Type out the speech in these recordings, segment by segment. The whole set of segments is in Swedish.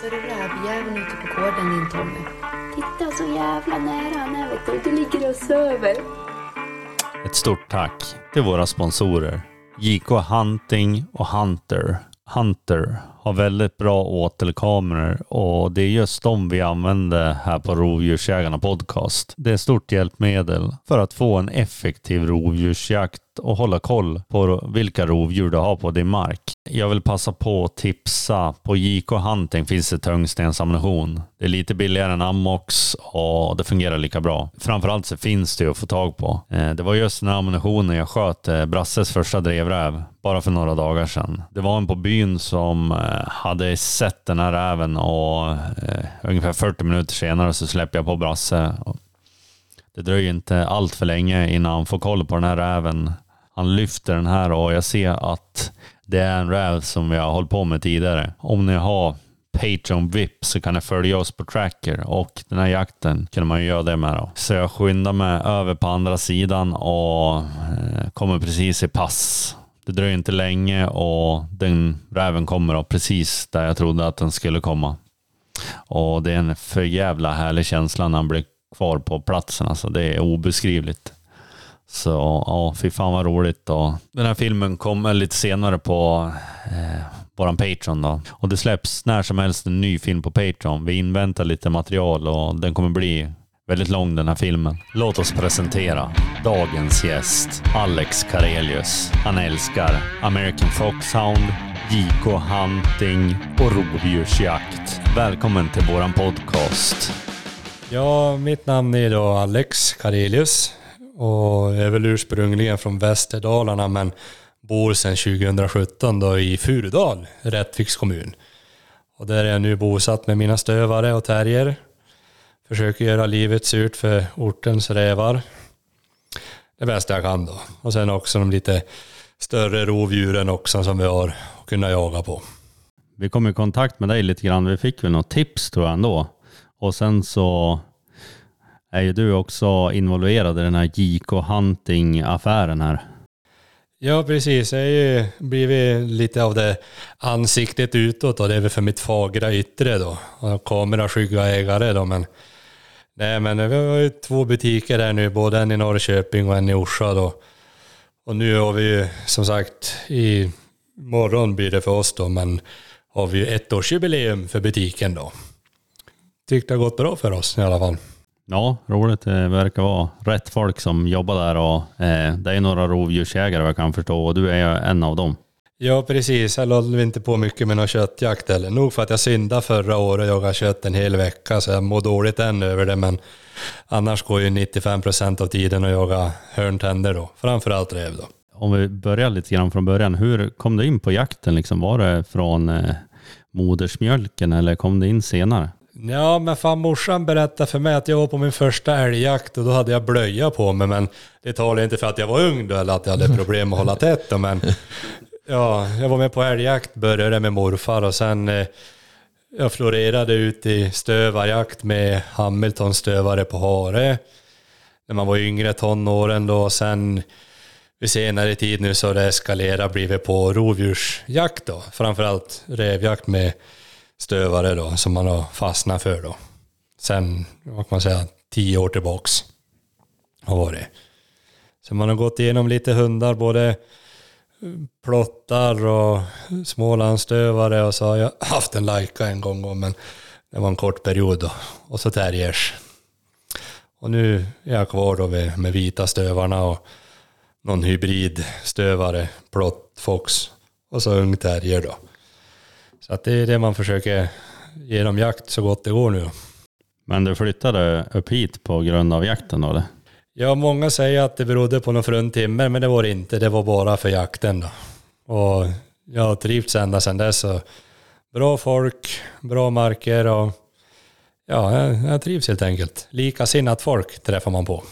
Ser du rävjäveln ute på gården din Tommy? Titta så jävla nära han är vet du. Du ligger och söver. Ett stort tack till våra sponsorer JK Hunting och Hunter. Hunter har väldigt bra åtelkameror och det är just de vi använder här på Rovdjursjägarna Podcast. Det är ett stort hjälpmedel för att få en effektiv rovdjursjakt och hålla koll på vilka rovdjur du har på din mark. Jag vill passa på att tipsa. På JK Hunting finns det tungstensammunition. Det är lite billigare än Amox och det fungerar lika bra. Framförallt så finns det att få tag på. Eh, det var just den här ammunitionen jag sköt eh, Brasses första drevräv bara för några dagar sedan. Det var en på byn som eh, Eh, hade sett den här räven och eh, ungefär 40 minuter senare så släpper jag på Brasse. Det dröjer inte allt för länge innan han får koll på den här räven. Han lyfter den här och jag ser att det är en räv som vi har hållit på med tidigare. Om ni har Patreon VIP så kan ni följa oss på Tracker och den här jakten kan man ju göra det med då. Så jag skyndar mig över på andra sidan och eh, kommer precis i pass. Det dröjer inte länge och den räven kommer då precis där jag trodde att den skulle komma. Och det är en för jävla härlig känsla när han blir kvar på platsen. Alltså det är obeskrivligt. Så ja, fy fan vad roligt. Och den här filmen kommer lite senare på eh, våran Patreon då. Och det släpps när som helst en ny film på Patreon. Vi inväntar lite material och den kommer bli väldigt lång den här filmen. Låt oss presentera dagens gäst, Alex Karelius. Han älskar American Foxhound, JK Hunting och rovdjursjakt. Välkommen till våran podcast. Ja, mitt namn är då Alex Karelius och är väl ursprungligen från Västerdalarna men bor sedan 2017 då i Furudal, Rättviks kommun. Och där är jag nu bosatt med mina stövare och terrier. Försöker göra livet surt för ortens rävar. Det bästa jag kan då. Och sen också de lite större rovdjuren också som vi har att kunna jaga på. Vi kom i kontakt med dig lite grann. Vi fick väl något tips tror jag ändå. Och sen så är ju du också involverad i den här JK Hunting-affären här. Ja, precis. Jag har ju blivit lite av det ansiktet utåt och det är väl för mitt fagra yttre då. Och kameraskygga ägare då, men Nej, men vi har ju två butiker här nu, både en i Norrköping och en i Orsa då. Och nu har vi ju som sagt, i morgon blir det för oss då, men har vi ju ettårsjubileum för butiken då. Tyckte det har gått bra för oss i alla fall. Ja, roligt. Det verkar vara rätt folk som jobbar där och eh, det är några rovdjursjägare vad jag kan förstå och du är ju en av dem. Ja, precis. Jag låter inte på mycket med någon köttjakt heller. Nog för att jag syndade förra året och jagade kött en hel vecka, så jag mår dåligt än över det, men annars går ju 95 procent av tiden att jaga hörntänder då, framförallt räv då. Om vi börjar lite grann från början, hur kom du in på jakten? Liksom, var det från eh, modersmjölken eller kom det in senare? Ja, men fan morsan berättade för mig att jag var på min första älgjakt och då hade jag blöja på mig. Men det talade inte för att jag var ung då eller att jag hade problem att hålla tätt. Då, men ja, jag var med på älgjakt, började med morfar och sen eh, jag florerade ut i stövarjakt med Hamilton stövare på hare. När man var yngre tonåren då. Och sen vid senare tid nu så har det eskalerat blivit på rovdjursjakt då. Framförallt revjakt med stövare då, som man har fastnat för då. Sen, vad kan man säga, tio år tillbaks har varit. Så man har gått igenom lite hundar, både plottar och smålandsstövare och så har jag haft en lajka en gång, men det var en kort period då. Och så terriers. Och nu är jag kvar då med, med vita stövarna och någon hybridstövare, plott, fox och så ung terrier då. Så att det är det man försöker ge dem jakt så gott det går nu. Men du flyttade upp hit på grund av jakten då eller? Ja, många säger att det berodde på någon fruntimmer, men det var det inte. Det var bara för jakten då. Och jag har trivts ända sedan dess. Så bra folk, bra marker och ja, jag, jag trivs helt enkelt. Likasinnat folk träffar man på.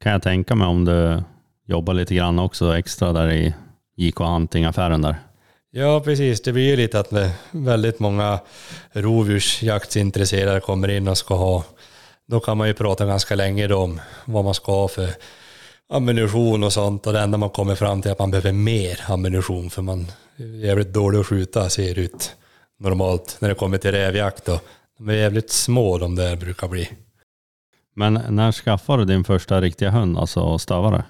Kan jag tänka mig om du jobbar lite grann också extra där i JK Hunting-affären där? Ja, precis. Det blir ju lite att väldigt många rovdjursjaktsintresserade kommer in och ska ha, då kan man ju prata ganska länge då om vad man ska ha för ammunition och sånt och det enda man kommer fram till är att man behöver mer ammunition för man är jävligt dålig att skjuta ser ut normalt när det kommer till rävjakt. Då. De är jävligt små de där brukar bli. Men när skaffade du din första riktiga hund, alltså stövare?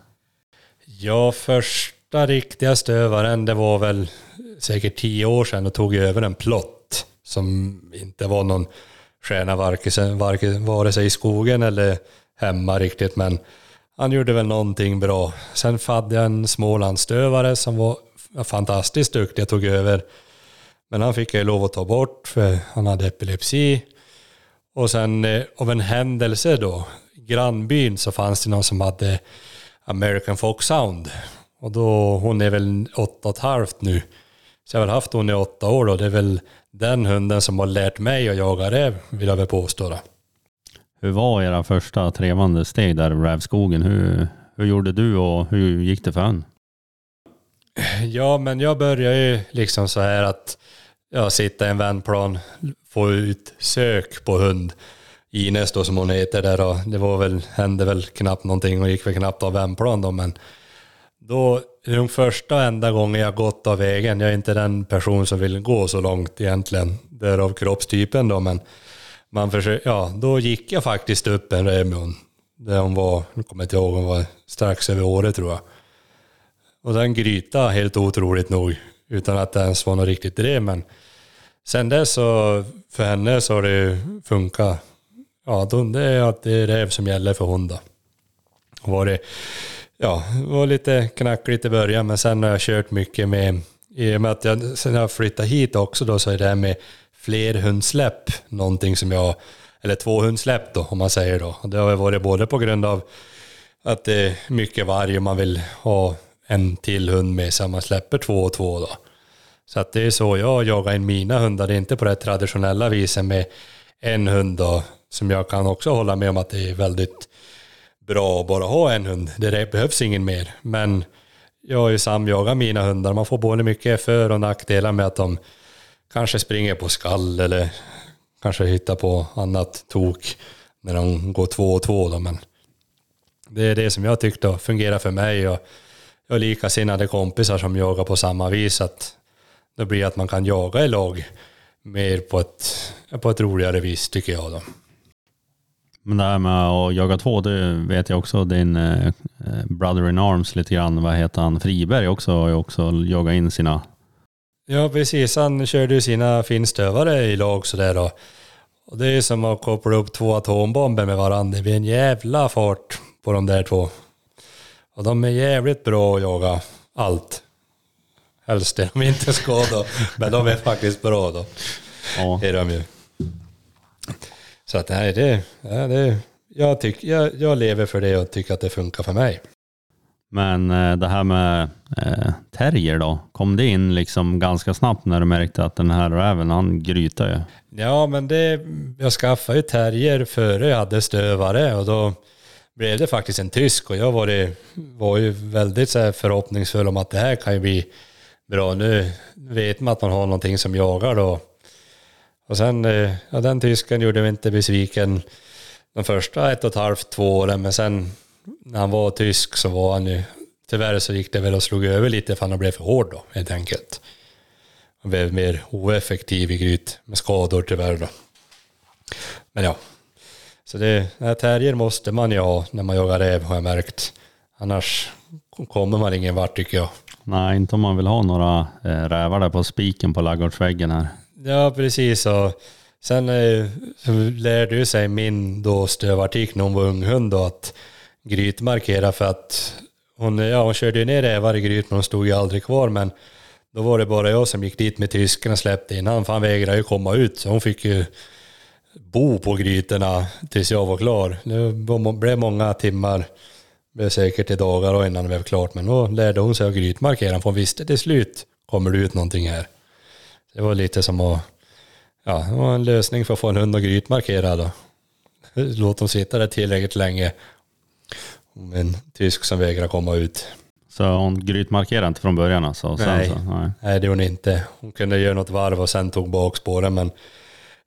Ja, första riktiga stövaren, det var väl säkert tio år sedan och tog över en plott som inte var någon stjärna vare sig i skogen eller hemma riktigt, men han gjorde väl någonting bra. Sen hade jag en smålandsdövare som var fantastiskt duktig, jag tog över. Men han fick jag lov att ta bort för han hade epilepsi. Och sen eh, av en händelse då, grannbyn så fanns det någon som hade American Foxhound. Sound. Och då, hon är väl åtta och ett halvt nu. Så jag har väl haft hon i åtta år då. Det är väl den hunden som har lärt mig att jaga räv, vill jag väl påstå. Då. Hur var era första trevande steg där i rävskogen? Hur, hur gjorde du och hur gick det för en? Ja, men jag började ju liksom så här att ja, sitta i en vändplan, få ut sök på hund. Ines då som hon heter där och det var väl, hände väl knappt någonting och gick väl knappt av vändplan då men då, det är de första enda gången jag gått av vägen, jag är inte den person som vill gå så långt egentligen, därav kroppstypen då men man försöker, ja då gick jag faktiskt upp en rävmun. Där hon var, nu kommer jag inte ihåg, hon var strax över året tror jag. Och den gryta helt otroligt nog, utan att det ens var något riktigt drev men sen dess så, för henne så har det funkat. Ja, då, det är att det är räv som gäller för hon då. Var det, ja, det var lite knackligt i början men sen har jag kört mycket med, i och med att jag, sen jag flyttade hit också då så är det här med fler hundsläpp någonting som jag, eller två hundsläpp då om man säger då. Det har varit både på grund av att det är mycket varg och man vill ha en till hund med sig, man släpper två och två då. Så att det är så jag jagar in mina hundar, det är inte på det traditionella viset med en hund då, som jag kan också hålla med om att det är väldigt bra att bara ha en hund. Det behövs ingen mer. Men jag har ju samjagat mina hundar, man får både mycket för och nackdelar med att de kanske springer på skall eller kanske hittar på annat tok när de går två och två då, men det är det som jag tyckte fungerar för mig och jag har likasinnade kompisar som jagar på samma vis att det blir att man kan jaga i lag mer på ett, på ett roligare vis tycker jag då. Men det här med att jaga två, det vet jag också din eh, brother in arms lite grann, vad heter han, Friberg också har ju också jagat in sina Ja, precis. Han körde ju sina finstövare i lag sådär då. Och det är som att koppla upp två atombomber med varandra. Det blir en jävla fart på de där två. Och de är jävligt bra att jaga allt. Helst det de inte ska då. Men de är faktiskt bra då. Ja. Är de ju. Så att nej, det, ja, det jag, tyck, jag, jag lever för det och tycker att det funkar för mig. Men eh, det här med eh, terrier då, kom det in liksom ganska snabbt när du märkte att den här räven, han grytar ju? Ja, men det, jag skaffade ju terrier före jag hade stövare och då blev det faktiskt en tysk och jag var, det, var ju väldigt så förhoppningsfull om att det här kan ju bli bra. Nu vet man att man har någonting som jagar då. Och sen, eh, ja den tysken gjorde mig inte besviken de första ett och ett halvt, två åren, men sen när han var tysk så var han ju, tyvärr så gick det väl och slog över lite för han blev för hård då helt enkelt. Han blev mer oeffektiv i gryt med skador tyvärr då. Men ja, så det, här terrier måste man ju ha när man jagar räv har jag märkt. Annars kommer man ingen vart tycker jag. Nej, inte om man vill ha några eh, rävar där på spiken på ladugårdsväggen här. Ja, precis. Och sen eh, lärde ju sig min då stövartik när hon var unghund då att grytmarkera för att hon, ja, hon körde ju ner rävar i gryt men hon stod ju aldrig kvar. Men då var det bara jag som gick dit med tysken och släppte in han för han vägrade ju komma ut. Så hon fick ju bo på grytorna tills jag var klar. Det blev många timmar, det blev säkert i dagar innan det blev klart. Men då lärde hon sig att grytmarkera för hon visste till slut kommer det ut någonting här. Det var lite som att, ja, det var en lösning för att få en hund att grytmarkera då. Låt dem sitta där tillräckligt länge en tysk som vägrar komma ut. Så hon grytmarkerade inte från början alltså? Nej, så, nej. nej det gjorde hon inte. Hon kunde göra något varv och sen tog bakspåren men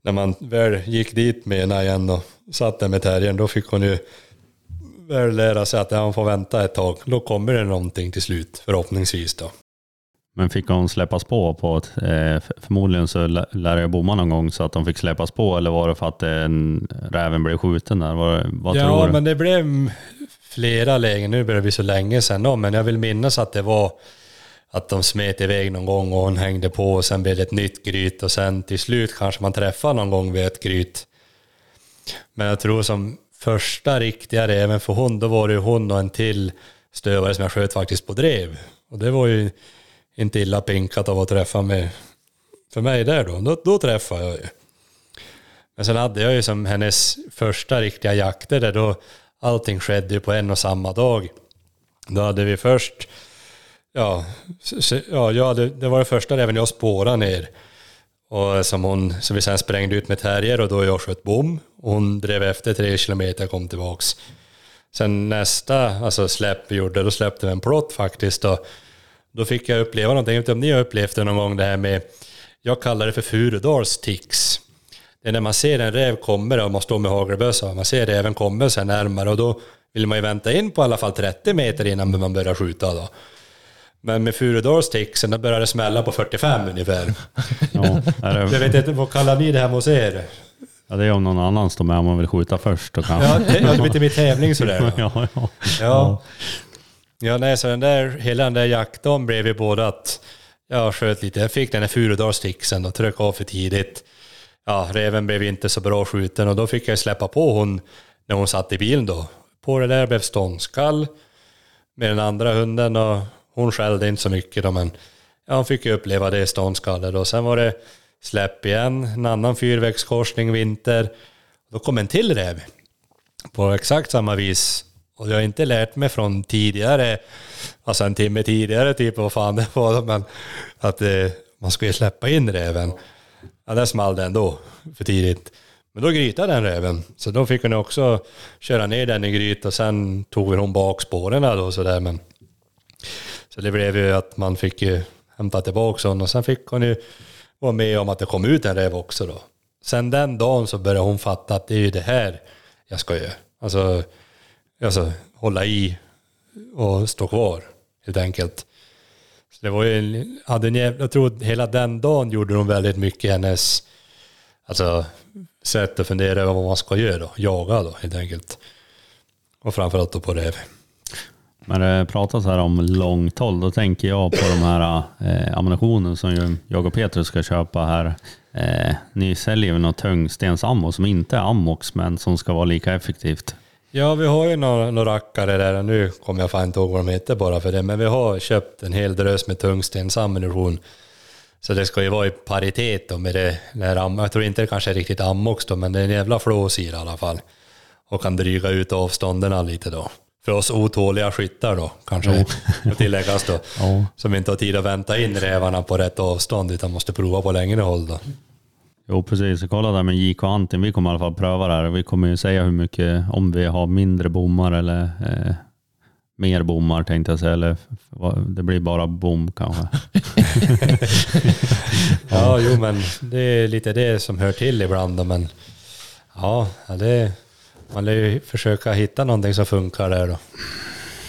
när man väl gick dit med henne igen och satt där med terriern då fick hon ju väl lära sig att hon får vänta ett tag. Då kommer det någonting till slut förhoppningsvis då. Men fick hon släppas på? på ett, eh, förmodligen så lä- lär jag bomma någon gång så att de fick släppas på eller var det för att en, räven blev skjuten där? Var, vad ja, tror du? men det blev flera lägen. Nu börjar det bli så länge sedan då, men jag vill minnas att det var att de smet iväg någon gång och hon hängde på och sen blev det ett nytt gryt och sen till slut kanske man träffar någon gång vid ett gryt. Men jag tror som första riktiga räven för hon, då var det ju hon och en till stövare som jag sköt faktiskt på drev. Och det var ju inte illa pinkat av att träffa mig för mig där då. Då, då träffade jag ju. Men sen hade jag ju som hennes första riktiga jakter där då allting skedde ju på en och samma dag. Då hade vi först, ja, ja jag hade, det var det första även jag spårade ner. Och som hon, som vi sen sprängde ut med terrier och då jag sköt bom. Och hon drev efter tre kilometer och kom tillbaks. Sen nästa alltså släpp vi gjorde, då släppte vi en plott faktiskt. Och då fick jag uppleva någonting, jag vet inte om ni har upplevt det någon gång det här med, jag kallar det för Furudalstics. Det är när man ser en räv kommer och man står med hagelbössa, man ser räven kommer sig närmare och då vill man ju vänta in på i alla fall 30 meter innan man börjar skjuta då. Men med Furudalsticksen, då börjar det smälla på 45 ungefär. Ja, är Jag det, vet inte, vad kallar ni det hemma hos er? ja, det är om någon annan står med om man vill skjuta först. Då kanske. Ja, det ja, det blir till tävling sådär. ja, ja. Ja. Ja, nej, så den där, hela den där jaktdagen blev ju både att jag sköt lite, jag fick den där Furudalsticksen och tryckte av för tidigt. Ja, räven blev inte så bra skjuten och då fick jag släppa på hon när hon satt i bilen då. På det där blev ståndskall med den andra hunden och hon skällde inte så mycket då, men ja, hon fick ju uppleva det ståndskallet och sen var det släpp igen, en annan fyrvägskorsning vinter. Då kom en till räv på exakt samma vis. Och jag har inte lärt mig från tidigare, alltså en timme tidigare typ vad fan det var, men att eh, man skulle släppa in räven. Ja, där small det ändå för tidigt. Men då grytade den räven, så då fick hon också köra ner den i gryt och sen tog hon bakspåren då sådär men. Så det blev ju att man fick ju hämta tillbaka hon och sen fick hon ju vara med om att det kom ut en räv också då. Sen den dagen så började hon fatta att det är ju det här jag ska göra. Alltså, alltså hålla i och stå kvar helt enkelt. Så det var ju, hade en, jävla- jag tror hela den dagen gjorde hon väldigt mycket hennes alltså, sätt att fundera över vad man ska göra då. Jaga då helt enkelt. Och framförallt då på räv. När det pratas här om långt håll, då tänker jag på de här eh, ammunitionen som jag och Petrus ska köpa här. Eh, ni säljer ju något tungstensammo som inte är ammox men som ska vara lika effektivt. Ja, vi har ju några, några rackare där. Nu kommer jag fan inte ihåg vad de heter bara för det. Men vi har köpt en hel drös med tungstensammunition. Så det ska ju vara i paritet då med det där Jag tror inte det kanske är riktigt ammox då, men det är en jävla flås i det i alla fall. Och kan dryga ut avstånden lite då. För oss otåliga skyttar då, kanske att tilläggas då. Ja. Som inte har tid att vänta in rävarna på rätt avstånd utan måste prova på längre håll då. Jo precis, kolla där med JK Antin, vi kommer i alla fall pröva det här. Vi kommer ju säga hur mycket, om vi har mindre bommar eller eh, mer bommar tänkte jag säga. Eller det blir bara bom kanske. Ja, jo men det är lite det som hör till ibland men ja, det, man lär ju försöka hitta någonting som funkar där då.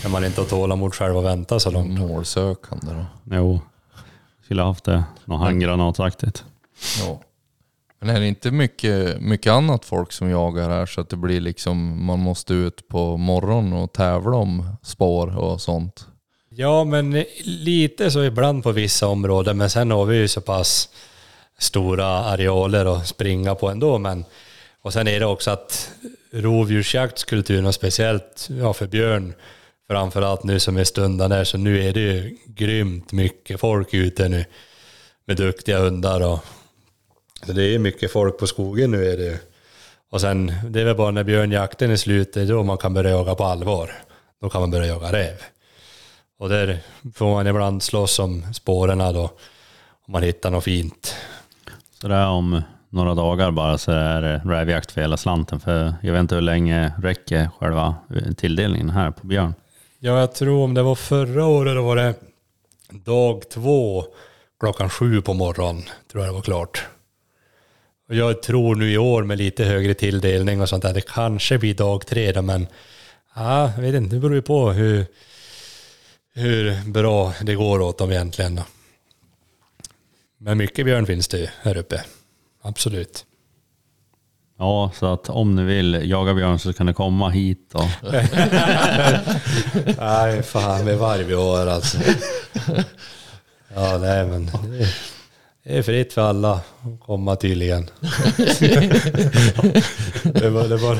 När man inte har tålamod själv att vänta så långt. Målsökande då. Jo, skulle haft det. Något handgranataktigt. Ja. Men är det inte mycket, mycket annat folk som jagar här så att det blir liksom, man måste ut på morgonen och tävla om spår och sånt? Ja, men lite så ibland på vissa områden, men sen har vi ju så pass stora arealer att springa på ändå. Men, och sen är det också att rovdjursjaktskulturen, och speciellt ja, för björn, framförallt nu som är stundan där, så nu är det ju grymt mycket folk ute nu med duktiga hundar. Och, så det är mycket folk på skogen nu är det. Och sen, det är väl bara när björnjakten är slut, det är då man kan börja jaga på allvar. Då kan man börja jaga räv. Och där får man ibland slåss om spåren då. Om man hittar något fint. Så det är om några dagar bara så är det rävjakt för hela slanten. För jag vet inte hur länge räcker själva tilldelningen här på björn. Ja, jag tror om det var förra året, då var det dag två klockan sju på morgonen. Tror jag det var klart. Och jag tror nu i år med lite högre tilldelning och sånt där, det kanske blir dag tre då, men ja, jag vet inte, det beror ju på hur, hur bra det går åt dem egentligen. Då. Men mycket björn finns det ju här uppe. Absolut. Ja, så att om ni vill jaga björn så kan ni komma hit och Nej, fan med varg vi har alltså. Ja, nej men det är- det fritt för alla att komma tydligen. det var, det var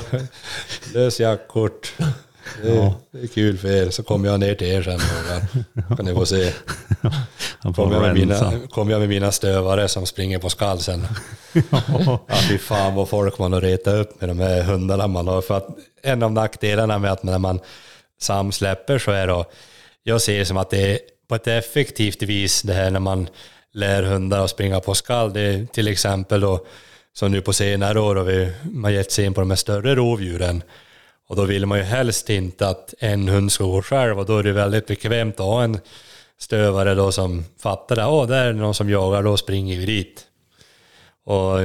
lös jaktkort. Det är, det är kul för er, så kommer jag ner till er sen någon kan ni få se. Kommer jag, med mina, kommer jag med mina stövare som springer på skall sen. Ja, fy fan vad folk man har retat upp med de här hundarna man har. För att en av nackdelarna med att när man samsläpper så är då, jag ser det som att det är på ett effektivt vis det här när man lär hundar att springa på skall. Det är till exempel då, som nu på senare år har vi man gett sig in på de här större rovdjuren. Och då vill man ju helst inte att en hund ska gå själv och då är det väldigt bekvämt att ha en stövare då som fattar det. Åh, där är det någon som jagar, då springer vi dit. Och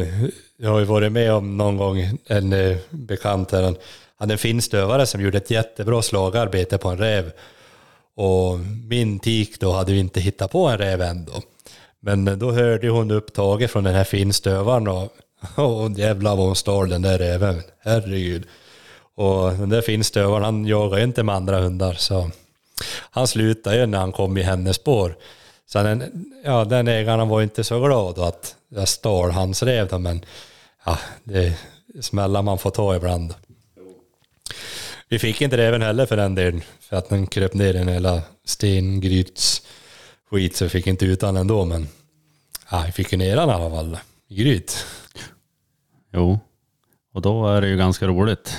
jag har ju varit med om någon gång en eh, bekant här, han hade en finstövare som gjorde ett jättebra slagarbete på en räv. Och min tik då hade ju inte hittat på en räv ändå. Men eh, då hörde hon upptaget från den här finstövaren och, och jävlar vad hon stal den där räven. Herregud. Och den där finstövaren han jagar ju inte med andra hundar så han slutade ju när han kom i hennes spår. Så den, ja, den ägaren var ju inte så glad att jag stal hans räv då, men ja, det är smällar man får ta ibland. Vi fick inte räven heller för den delen, för att den kröp ner i en hela stengryts skit så vi fick inte ut den ändå, men ja, vi fick ju ner den i alla fall i gryt. Jo, och då är det ju ganska roligt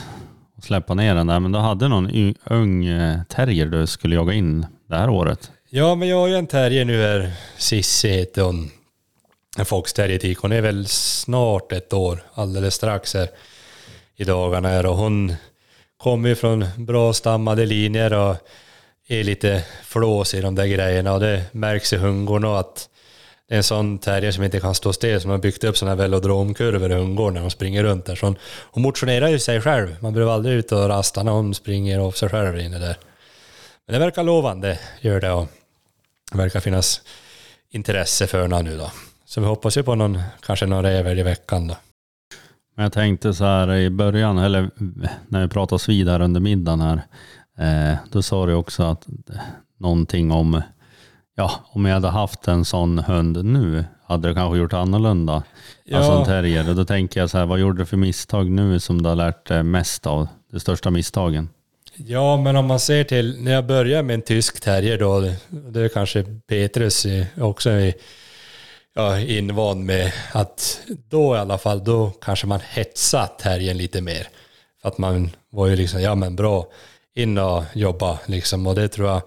att släppa ner den där. Men du hade någon ung eh, terrier du skulle jaga in det här året. Ja, men jag har ju en terrier nu här, Cissi heter hon. En foxterrier tik. Hon är väl snart ett år, alldeles strax här i dagarna här. Och hon kommer ju från bra stammade linjer och är lite flås i de där grejerna. Och det märks i hundgården att det är en sån terrier som inte kan stå still, som har byggt upp sådana här velodromkurvor i hundgården när de springer runt där. Så hon, hon motionerar ju sig själv. Man behöver aldrig ut och rasta när hon springer av sig själv inne där. Men det verkar lovande, gör det. Och det verkar finnas intresse för henne nu då. Så vi hoppas ju på någon, kanske någon räv i veckan då. Men jag tänkte så här i början, eller när vi pratas vid här under middagen här, då sa du också att eh, någonting om, ja, om jag hade haft en sån hund nu, hade det kanske gjort annorlunda. Alltså en terrier. Och då tänker jag så här, vad gjorde du för misstag nu som du har lärt dig mest av? De största misstagen? Ja, men om man ser till, när jag började med en tysk terrier då, det- är kanske Petrus också i, ja, invand med att då i alla fall, då kanske man hetsade terriern lite mer. För att man var ju liksom, ja men bra, in och jobba liksom. Och det tror jag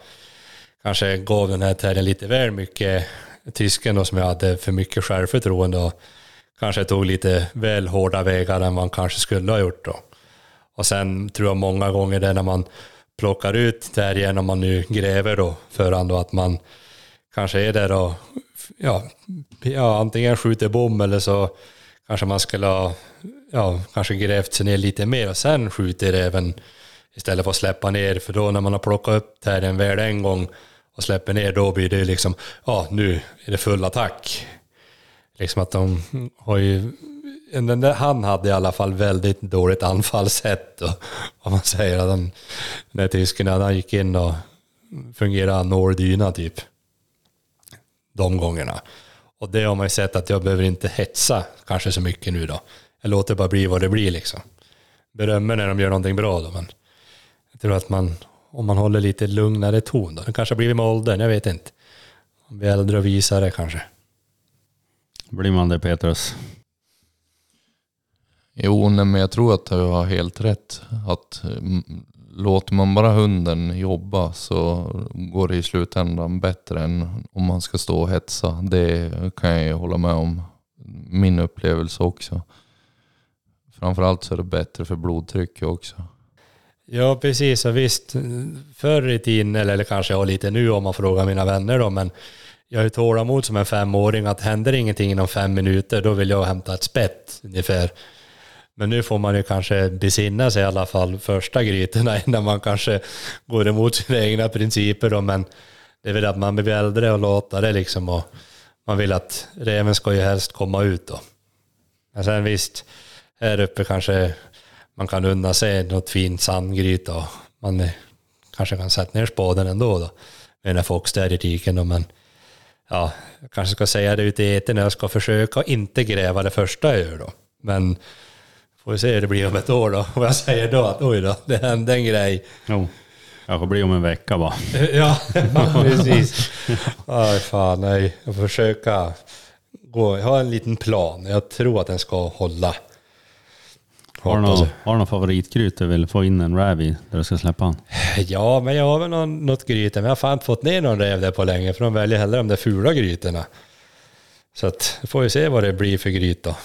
kanske gav den här terriern lite väl mycket, tysken då som jag hade för mycket självförtroende och kanske tog lite väl hårda vägar än man kanske skulle ha gjort då. Och sen tror jag många gånger det när man plockar ut terriern, om man nu gräver då, för han då att man kanske är där och ja, ja, antingen skjuter bom eller så kanske man skulle ha ja, kanske grävt sig ner lite mer och sen skjuter även istället för att släppa ner. För då när man har plockat upp terriern väl en gång och släpper ner, då blir det liksom, ja nu är det full attack. Liksom att de har ju, den där, han hade i alla fall väldigt dåligt anfallssätt. Och, om man säger att han, den där tysken, han gick in och fungerade nåldyna typ. De gångerna. Och det har man ju sett att jag behöver inte hetsa kanske så mycket nu då. Jag låter bara bli vad det blir liksom. Berömmer när de gör någonting bra då, men tror att man, om man håller lite lugnare ton då, det kanske har blivit med åldern, jag vet inte. Om vi är äldre och visare kanske. Blir man det Petrus? Jo, nej, men jag tror att du har helt rätt. Att mm, låter man bara hunden jobba så går det i slutändan bättre än om man ska stå och hetsa. Det kan jag ju hålla med om. Min upplevelse också. Framförallt så är det bättre för blodtrycket också. Ja, precis. Och visst, förr i tiden, eller, eller kanske jag lite nu om man frågar mina vänner då, men jag har ju tålamod som en femåring att händer ingenting inom fem minuter, då vill jag hämta ett spett ungefär. Men nu får man ju kanske besinna sig i alla fall första grytorna innan man kanske går emot sina egna principer då, men det är väl att man blir äldre och latare liksom och man vill att reven ska ju helst komma ut då. Men sen visst, här uppe kanske man kan unna sig något fint sandgryta och man kanske kan sätta ner spaden ändå då. Med fox där i tiken då, men ja, jag kanske ska säga det ute i etern när jag ska försöka inte gräva det första jag gör då. Men får vi se hur det blir om ett år då. Vad jag säger då att oj då, det hände en grej. Jo, kanske blir om en vecka bara. Ja, precis. Aj, fan, nej. Jag får försöka gå. Jag har en liten plan. Jag tror att den ska hålla. Har du någon, har du någon favoritgryt du vill få in en räv i där du ska släppa han? Ja, men jag har väl någon, något gryte. Men jag har fan inte fått ner någon räv där på länge. För de väljer hellre de där fula grytorna. Så att, får vi se vad det blir för gryt då.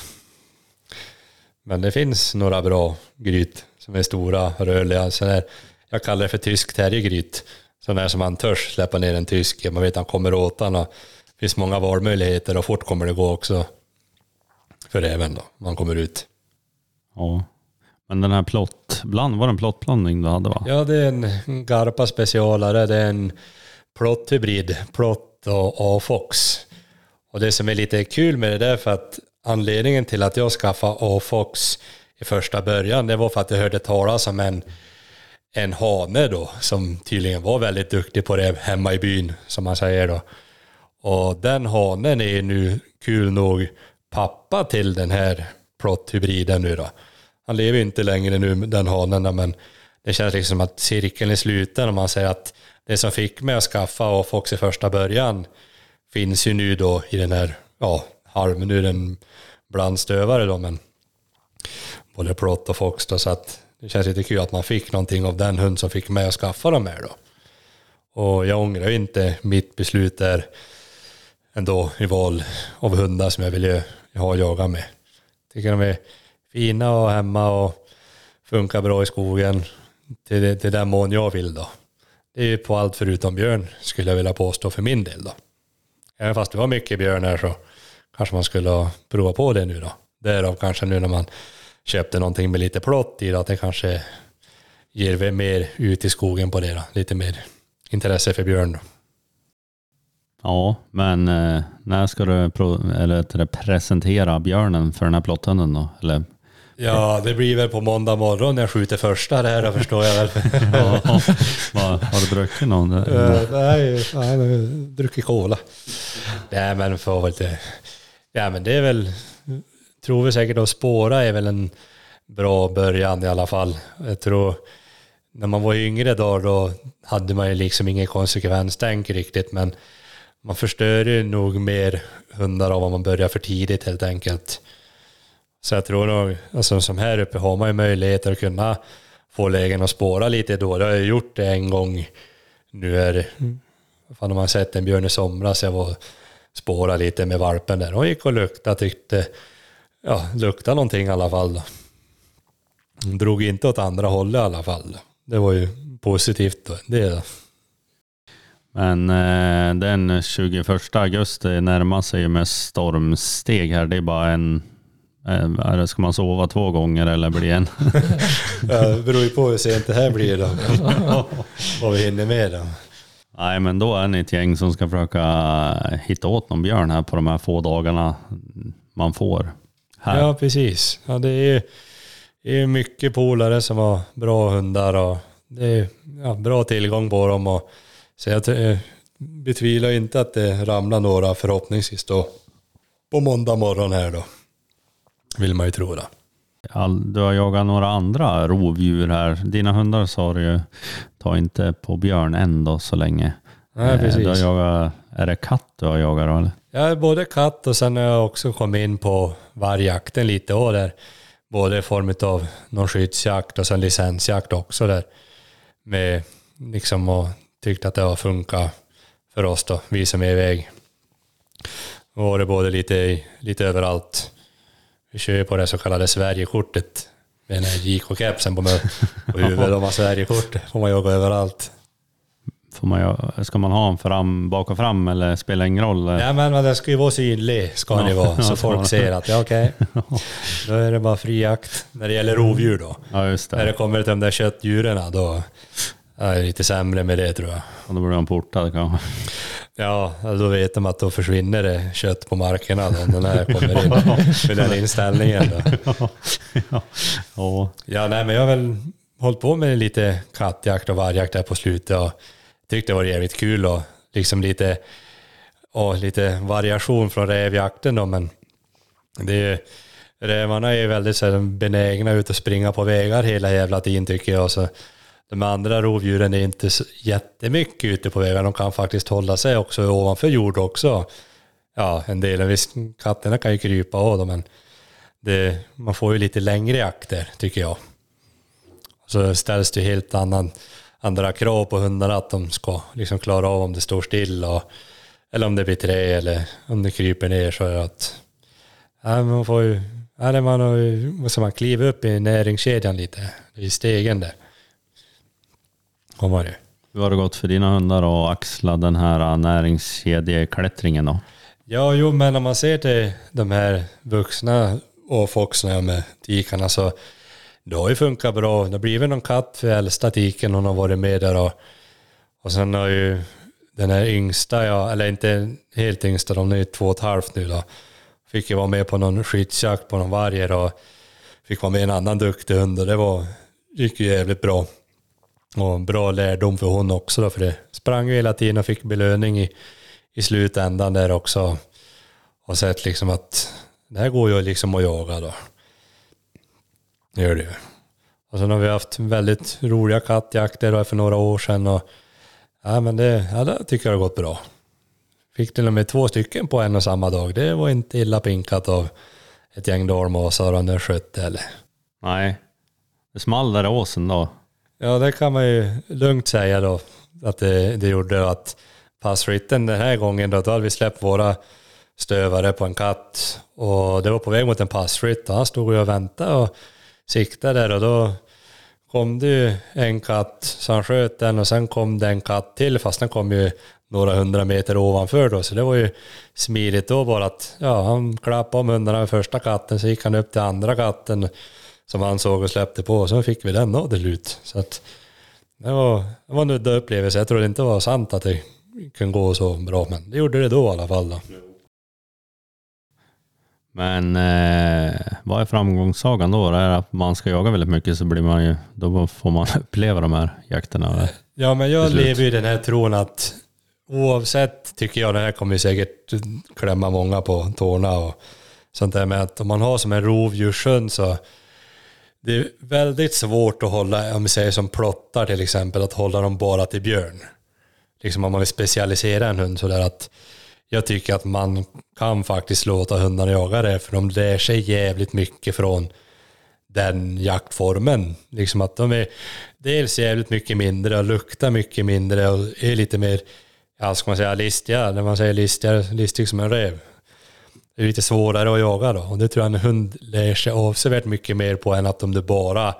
Men det finns några bra gryt som är stora, rörliga. Sån här, jag kallar det för tysk terriergryt. Sån där som man törs släppa ner en tysk. Man vet att han kommer åt han och Det finns många valmöjligheter och fort kommer det gå också. För räven då, man kommer ut. Ja. Men den här plottbland, var det en plottblandning du hade va? Ja, det är en Garpa specialare. Det är en plotthybrid, plott och A-fox. Och det som är lite kul med det där för att anledningen till att jag skaffade A-fox i första början, det var för att jag hörde talas om en, en hane då, som tydligen var väldigt duktig på det hemma i byn, som man säger då. Och den hanen är nu kul nog pappa till den här plotthybriden nu då. Han lever ju inte längre nu, den hanen, men det känns liksom att cirkeln är sluten om man säger att det som fick mig att skaffa och Fox i första början finns ju nu då i den här, ja, halv, nu är den blandstövare då, men både plot och Fox då, så att det känns lite kul att man fick någonting av den hund som fick mig att skaffa dem här då. Och jag ångrar ju inte mitt beslut där ändå i val av hundar som jag vill ju ha och jaga med. Tycker de är fina och hemma och funkar bra i skogen till, till den mån jag vill då. Det är ju på allt förutom björn skulle jag vilja påstå för min del då. Även fast det var mycket björn här så kanske man skulle ha provat på det nu då. Därav kanske nu när man köpte någonting med lite plott i då, att det kanske ger mer ut i skogen på det då. Lite mer intresse för björn då. Ja, men eh, när ska du pro- eller, det, presentera björnen för den här plotthunden då? Eller, Ja, det blir väl på måndag morgon när jag skjuter första där då förstår jag väl. ja, har du druckit någon? Eh, nej, jag har druckit cola. Nej, men får väl inte... Ja, men det är väl... Tror vi säkert att spåra är väl en bra början i alla fall. Jag tror... När man var yngre då, då hade man ju liksom ingen konsekvenstänk riktigt, men man förstör ju nog mer hundar av om man börjar för tidigt helt enkelt. Så jag tror nog, alltså som här uppe har man ju möjligheter att kunna få lägen att spåra lite då. Det har jag gjort det en gång nu är det, fan har man sett en björn i somras, jag var spåra lite med valpen där. Hon gick och luktade, tyckte, ja, luktade någonting i alla fall då. Hon drog inte åt andra hållet i alla fall. Det var ju positivt då. Det då. Men eh, den 21 augusti närmar sig ju med stormsteg här. Det är bara en... Eh, ska man sova två gånger eller blir en? Ja, det beror ju på hur sent det här blir då. Vad vi hinner med då. Nej, men då är ni ett gäng som ska försöka hitta åt någon björn här på de här få dagarna man får. Här. Ja, precis. Ja, det är det är mycket polare som har bra hundar och det är ja, bra tillgång på dem. Och, så jag eh, betvivlar inte att det ramlar några förhoppningsvis då på måndag morgon här då. Vill man ju tro då. All, du har jagat några andra rovdjur här. Dina hundar sa du ju, ta inte på björn än då så länge. Nej, Eh, precis. Du har jagat, är det katt du har jagat då eller? Är både katt och sen har jag också kommit in på vargjakten lite och där. Både i form av någon skyddsjakt och sen licensjakt också där. Med liksom och tyckt att det har funkat för oss då, vi som är iväg. Och var det både lite, lite överallt. Vi kör ju på det så kallade Sverigekortet. Med den här JK-kepsen på, på huvudet om man Sverigekort. får man jaga överallt. Får man, ska man ha en fram, bak och fram eller spelar ingen roll? Ja men den ska ju vara synlig, ska Ja, vara. Så ja, folk så. ser att ja, okej, då är det bara fri jakt. När det gäller rovdjur då. Ja, just När det det. kommer till de där köttdjuren då är det lite sämre med det tror jag. Och då blir de portade kanske. Ja, alltså då vet de att då försvinner det kött på markerna då, om den här kommer in med den inställningen. Då. ja. ja. Ja, nej, men jag har väl hållit på med lite kattjakt och vargjakt där på slutet och tyckte det var jävligt kul och liksom lite, och lite variation från rävjakten då, men det är ju, rävarna är ju väldigt så här, benägna ut att springa på vägar hela jävla tiden tycker jag. Så de andra rovdjuren är inte så jättemycket ute på vägarna. De kan faktiskt hålla sig också ovanför jord också. Ja, en del. Visst, katterna kan ju krypa av dem, men det, man får ju lite längre akter tycker jag. Så ställs det helt annan, andra krav på hundarna att de ska liksom klara av om det står still och, eller om det blir trä eller om det kryper ner så är att ja, man får ju, ja, man, har ju- måste man kliva upp i näringskedjan lite, i stegen där. Man ju. Hur har det gått för dina hundar att axla den här näringskedjeklättringen då? Ja, jo, men om man ser till de här vuxna och foxarna med tikarna så det har ju funkat bra. Det har blivit någon katt för äldsta tiken, hon har varit med där och, och sen har ju den här yngsta, ja, eller inte helt yngsta, de är ju två och ett halvt nu då, fick ju vara med på någon skyddsjakt på någon varger och fick vara med en annan duktig hund och det var, gick ju jävligt bra. Och bra lärdom för hon också då, för det sprang ju hela tiden och fick belöning i, i slutändan där också. Och sett liksom att det här går ju liksom att jaga då. Det gör det ju. Och sen har vi haft väldigt roliga kattjakter då för några år sedan och ja men det, ja, det tycker jag har gått bra. Fick till och med två stycken på en och samma dag. Det var inte illa pinkat av ett gäng dalmasar och en skötte eller. Nej. Det small där i åsen då. Ja, det kan man ju lugnt säga då. Att det, det gjorde att passrytten den här gången då, då hade vi släppt våra stövare på en katt. Och det var på väg mot en passrytt och han stod ju och väntade och siktade där och då kom det ju en katt så han sköt den och sen kom det en katt till fast den kom ju några hundra meter ovanför då så det var ju smidigt då bara att ja, han klappade om hundarna med första katten så gick han upp till andra katten som han såg och släppte på och så fick vi den då till slut. Så att det var, det var en udda upplevelse. Jag trodde inte det var sant att det kunde gå så bra men det gjorde det då i alla fall då. Men eh, vad är framgångssagan då? Det är att man ska jaga väldigt mycket så blir man ju, då får man uppleva de här jakterna. eller? Ja, men jag lever ju den här tron att oavsett, tycker jag, det här kommer säkert klämma många på tårna och sånt där med att om man har som en rovdjurshund så det är väldigt svårt att hålla, om vi säger som plottar till exempel, att hålla dem bara till björn. Liksom om man vill specialisera en hund sådär att jag tycker att man kan faktiskt låta hundarna jaga det för de lär sig jävligt mycket från den jaktformen. Liksom att de är dels jävligt mycket mindre och luktar mycket mindre och är lite mer, ja ska man säga listiga, när man säger listiga, listig som en räv. Det är lite svårare att jaga då och det tror jag en hund lär sig avsevärt mycket mer på än att om du bara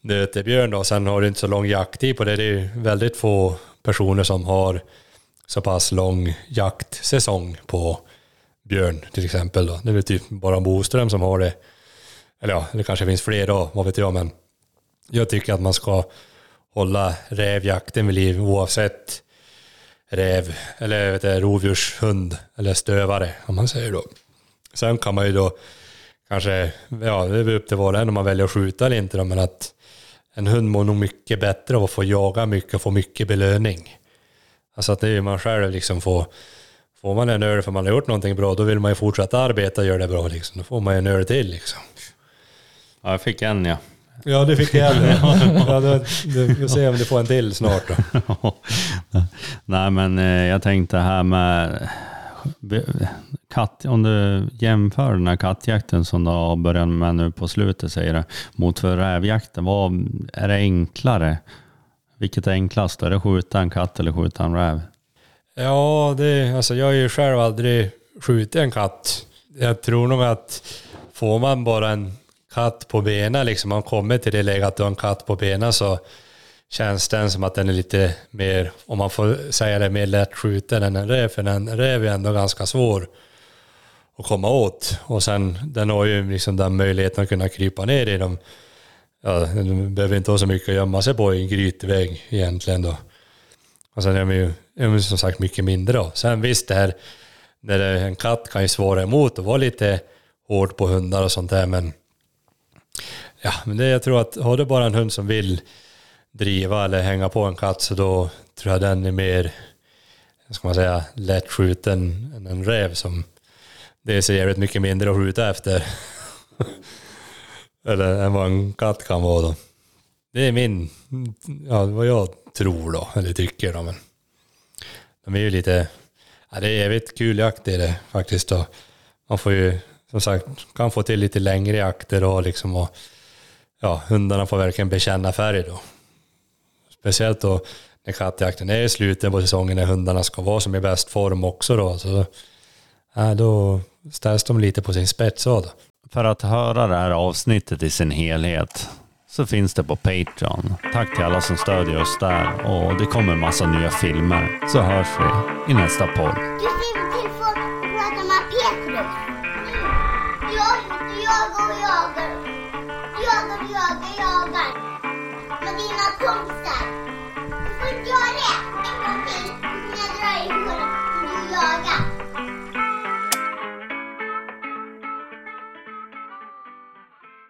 nöter björn då. Sen har du inte så lång jakttid på det. Det är väldigt få personer som har så pass lång jaktsäsong på björn till exempel. Då. Det är väl typ bara Boström som har det. Eller ja, det kanske finns fler då, vad vet jag. Men jag tycker att man ska hålla rävjakten vid liv oavsett räv eller vet jag, rovdjurshund eller stövare om man säger då. Sen kan man ju då kanske, ja det är väl upp till var och en om man väljer att skjuta eller inte då, men att en hund mår nog mycket bättre av att få jaga mycket och få mycket belöning. Alltså att det är ju man själv liksom får, får man en öl för man har gjort någonting bra, då vill man ju fortsätta arbeta och göra det bra liksom. Då får man ju en öl till liksom. Ja, jag fick en ja. Ja, det fick jag. ja, då, du, vi får se om du får en till snart då. Nej men eh, jag tänkte här med katt, om du jämför den här kattjakten som du har börjat med nu på slutet säger du, mot för rävjakten, vad är det enklare? Vilket är enklast? Är det skjuta en katt eller skjuta en räv? Ja, det, alltså jag har ju själv aldrig skjutit en katt. Jag tror nog att får man bara en katt på benen, liksom man kommer till det läget att du har en katt på benen så känns den som att den är lite mer, om man får säga det, mer lättskjuten än en räv. För en räv är ändå ganska svår att komma åt. Och sen, den har ju liksom den möjligheten att kunna krypa ner i dem. Ja, den behöver inte ha så mycket att gömma sig på i en grytväg egentligen då. Och sen är de ju är de som sagt mycket mindre då. Sen visst det här, när det, en katt kan ju svara emot och vara lite hård på hundar och sånt där men ja, men det, jag tror att har du bara en hund som vill driva eller hänga på en katt så då tror jag den är mer, ska man säga, lättskjuten än en räv som det är så jävligt mycket mindre att skjuta efter. eller än vad en katt kan vara då. Det är min, ja vad jag tror då, eller tycker då men. De är ju lite, ja det är jävligt kul jakt i det faktiskt då. Man får ju, som sagt, kan få till lite längre jakter och liksom och ja, hundarna får verkligen bekänna färg då. Speciellt då när kattjakten är i slutet på säsongen när hundarna ska vara som i bäst form också då. Så, ja, då ställs de lite på sin spets då. För att höra det här avsnittet i sin helhet så finns det på Patreon. Tack till alla som stödjer oss där och det kommer massa nya filmer. Så hörs vi i nästa podd.